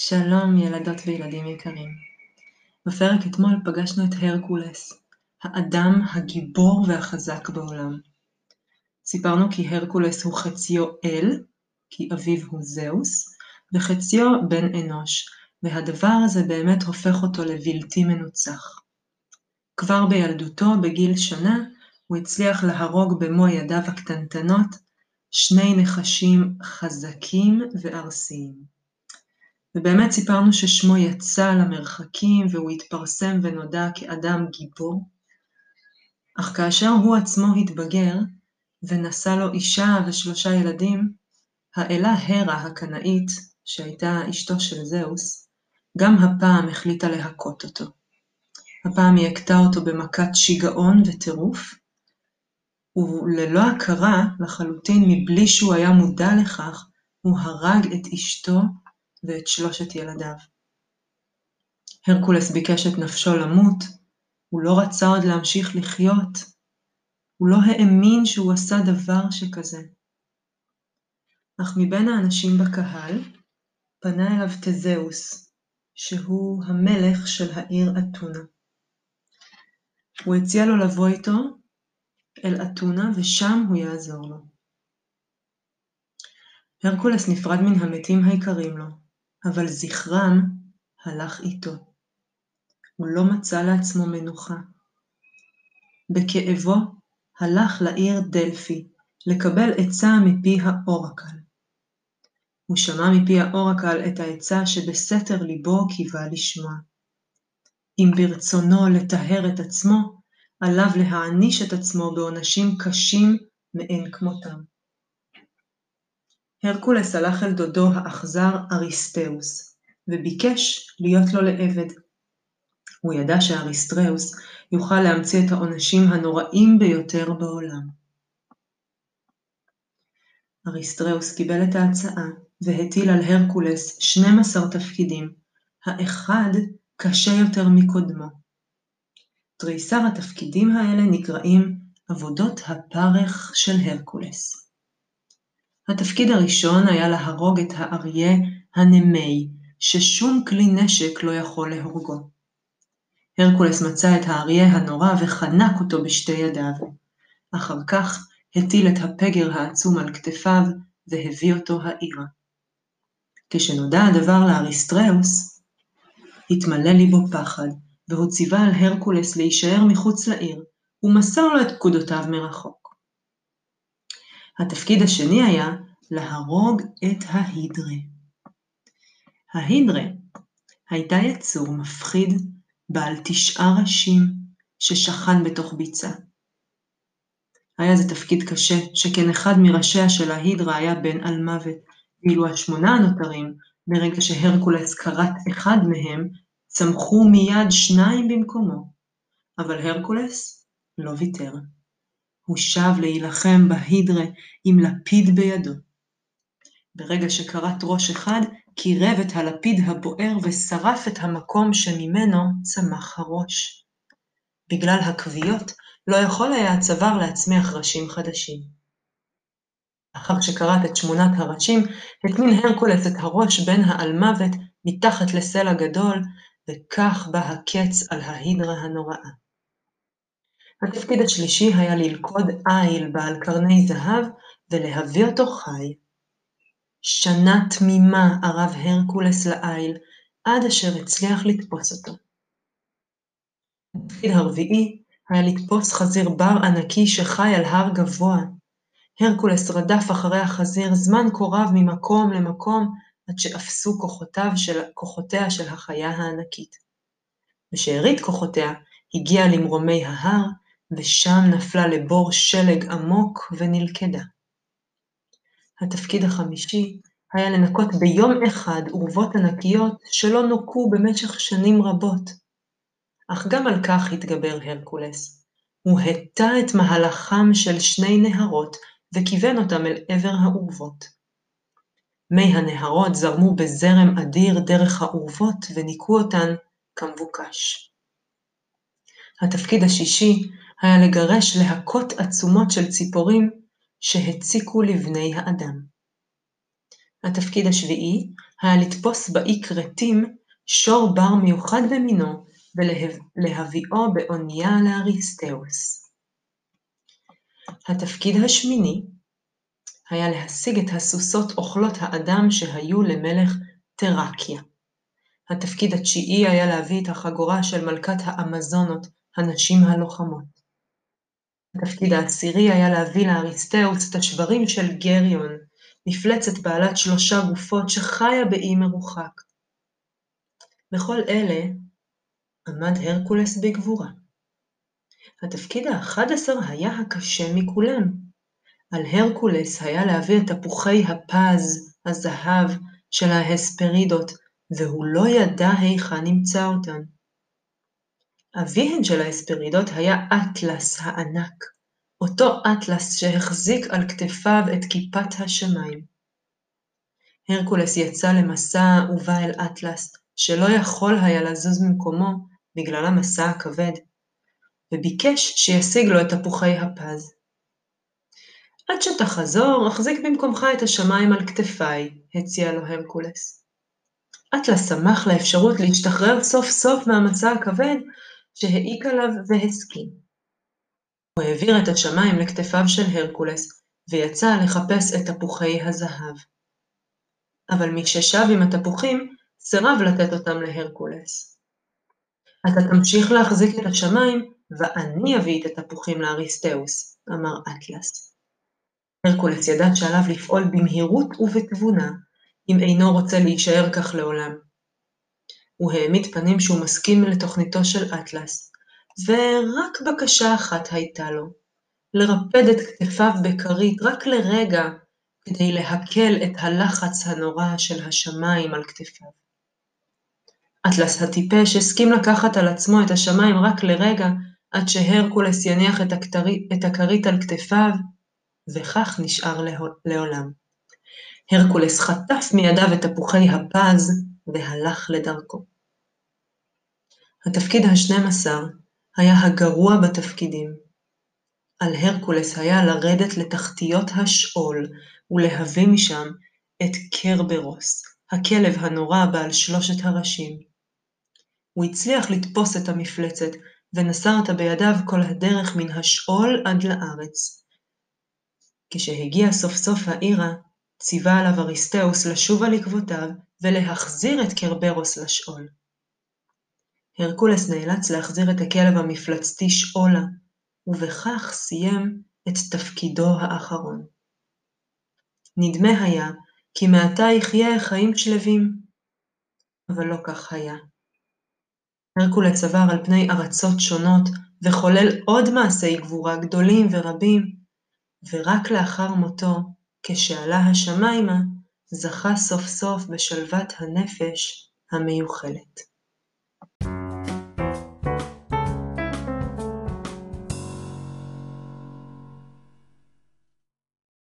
שלום ילדות וילדים יקרים. בפרק אתמול פגשנו את הרקולס, האדם הגיבור והחזק בעולם. סיפרנו כי הרקולס הוא חציו אל, כי אביו הוא זהוס, וחציו בן אנוש, והדבר הזה באמת הופך אותו לבלתי מנוצח. כבר בילדותו, בגיל שנה, הוא הצליח להרוג במו ידיו הקטנטנות שני נחשים חזקים וארסיים. ובאמת סיפרנו ששמו יצא למרחקים והוא התפרסם ונודע כאדם גיבור, אך כאשר הוא עצמו התבגר ונשא לו אישה ושלושה ילדים, האלה הרה הקנאית, שהייתה אשתו של זהוס, גם הפעם החליטה להכות אותו. הפעם היא הכתה אותו במכת שיגעון וטירוף, וללא הכרה לחלוטין מבלי שהוא היה מודע לכך, הוא הרג את אשתו ואת שלושת ילדיו. הרקולס ביקש את נפשו למות, הוא לא רצה עוד להמשיך לחיות, הוא לא האמין שהוא עשה דבר שכזה. אך מבין האנשים בקהל, פנה אליו תזהוס, שהוא המלך של העיר אתונה. הוא הציע לו לבוא איתו אל אתונה ושם הוא יעזור לו. הרקולס נפרד מן המתים היקרים לו, אבל זכרם הלך איתו. הוא לא מצא לעצמו מנוחה. בכאבו הלך לעיר דלפי לקבל עצה מפי האורקל. הוא שמע מפי האורקל את העצה שבסתר ליבו קיווה לשמוע. אם ברצונו לטהר את עצמו, עליו להעניש את עצמו בעונשים קשים מאין כמותם. הרקולס הלך אל דודו האכזר אוריסתאוס, וביקש להיות לו לעבד. הוא ידע שאוריסתאוס יוכל להמציא את העונשים הנוראים ביותר בעולם. אוריסתאוס קיבל את ההצעה והטיל על הרקולס 12 תפקידים, האחד קשה יותר מקודמו. תריסר התפקידים האלה נקראים עבודות הפרך של הרקולס. התפקיד הראשון היה להרוג את האריה הנמי, ששום כלי נשק לא יכול להורגו. הרקולס מצא את האריה הנורא וחנק אותו בשתי ידיו. אחר כך הטיל את הפגר העצום על כתפיו והביא אותו העירה. כשנודע הדבר לאריסטראוס, התמלא ליבו פחד, והוא ציווה על הרקולס להישאר מחוץ לעיר, ומסר לו את פקודותיו מרחוק. התפקיד השני היה להרוג את ההידרה. ההידרה הייתה יצור מפחיד בעל תשעה ראשים ששכן בתוך ביצה. היה זה תפקיד קשה, שכן אחד מראשיה של ההידרה היה בן על מוות, ואילו השמונה הנותרים, ברגע שהרקולס כרת אחד מהם, צמחו מיד שניים במקומו. אבל הרקולס לא ויתר. הוא שב להילחם בהידרה עם לפיד בידו. ברגע שכרת ראש אחד, קירב את הלפיד הבוער ושרף את המקום שממנו צמח הראש. בגלל הכוויות, לא יכול היה הצוואר להצמיח ראשים חדשים. לאחר שכרת את שמונת הראשים, הטמין הרקולס את הראש בין האלמוות מתחת לסלע גדול, וכך בא הקץ על ההידרה הנוראה. התפקיד השלישי היה ללכוד איל בעל קרני זהב ולהביא אותו חי. שנה תמימה ערב הרקולס לאיל, עד אשר הצליח לתפוס אותו. התפקיד הרביעי היה לתפוס חזיר בר ענקי שחי על הר גבוה. הרקולס רדף אחרי החזיר זמן כה רב ממקום למקום, עד שאפסו של, כוחותיה של החיה הענקית. בשארית כוחותיה הגיעה למרומי ההר, ושם נפלה לבור שלג עמוק ונלכדה. התפקיד החמישי היה לנקות ביום אחד אורוות ענקיות שלא נוקו במשך שנים רבות. אך גם על כך התגבר הרקולס. הוא הטה את מהלכם של שני נהרות וכיוון אותם אל עבר האורוות. מי הנהרות זרמו בזרם אדיר דרך האורוות וניקו אותן כמבוקש. התפקיד השישי היה לגרש להקות עצומות של ציפורים שהציקו לבני האדם. התפקיד השביעי היה לתפוס באי כרתים שור בר מיוחד במינו ולהביאו באונייה לאריסטאוס. התפקיד השמיני היה להשיג את הסוסות אוכלות האדם שהיו למלך תראקיה. התפקיד התשיעי היה להביא את החגורה של מלכת האמזונות, הנשים הלוחמות. התפקיד העשירי היה להביא לאריסטאוס את השברים של גריון, מפלצת בעלת שלושה גופות שחיה באי מרוחק. בכל אלה עמד הרקולס בגבורה. התפקיד האחד עשר היה הקשה מכולם. על הרקולס היה להביא את תפוחי הפז, הזהב, של ההספרידות, והוא לא ידע היכן נמצא אותן. אביהן של ההספרידות היה אטלס הענק, אותו אטלס שהחזיק על כתפיו את כיפת השמיים. הרקולס יצא למסע ובא אל אטלס, שלא יכול היה לזוז ממקומו בגלל המסע הכבד, וביקש שישיג לו את תפוחי הפז. עד שתחזור, אחזיק במקומך את השמיים על כתפיי, הציע לו הרקולס. אטלס שמח לאפשרות להשתחרר סוף סוף מהמסע הכבד שהעיק עליו והסכים. הוא העביר את השמיים לכתפיו של הרקולס, ויצא לחפש את תפוחי הזהב. אבל מששב עם התפוחים, סירב לתת אותם להרקולס. אתה תמשיך להחזיק את השמיים, ואני אביא את התפוחים לאריסטאוס, אמר אטלס. הרקולס ידע שעליו לפעול במהירות ובתבונה, אם אינו רוצה להישאר כך לעולם. הוא העמיד פנים שהוא מסכים לתוכניתו של אטלס, ורק בקשה אחת הייתה לו, לרפד את כתפיו בכרית רק לרגע, כדי להקל את הלחץ הנורא של השמיים על כתפיו. אטלס הטיפש הסכים לקחת על עצמו את השמיים רק לרגע, עד שהרקולס יניח את הכרית על כתפיו, וכך נשאר לעולם. הרקולס חטף מידיו את תפוחי הפז והלך לדרכו. התפקיד השנים עשר היה הגרוע בתפקידים. על הרקולס היה לרדת לתחתיות השאול ולהביא משם את קרברוס, הכלב הנורא בעל שלושת הראשים. הוא הצליח לתפוס את המפלצת, ונשא אותה בידיו כל הדרך מן השאול עד לארץ. כשהגיע סוף סוף העירה, ציווה עליו אריסטאוס לשוב על עקבותיו ולהחזיר את קרברוס לשאול. הרקולס נאלץ להחזיר את הכלב המפלצתי שאולה, ובכך סיים את תפקידו האחרון. נדמה היה כי מעתה יחיה חיים שלווים, אבל לא כך היה. הרקולס עבר על פני ארצות שונות, וחולל עוד מעשי גבורה גדולים ורבים, ורק לאחר מותו, כשעלה השמיימה, זכה סוף סוף בשלוות הנפש המיוחלת.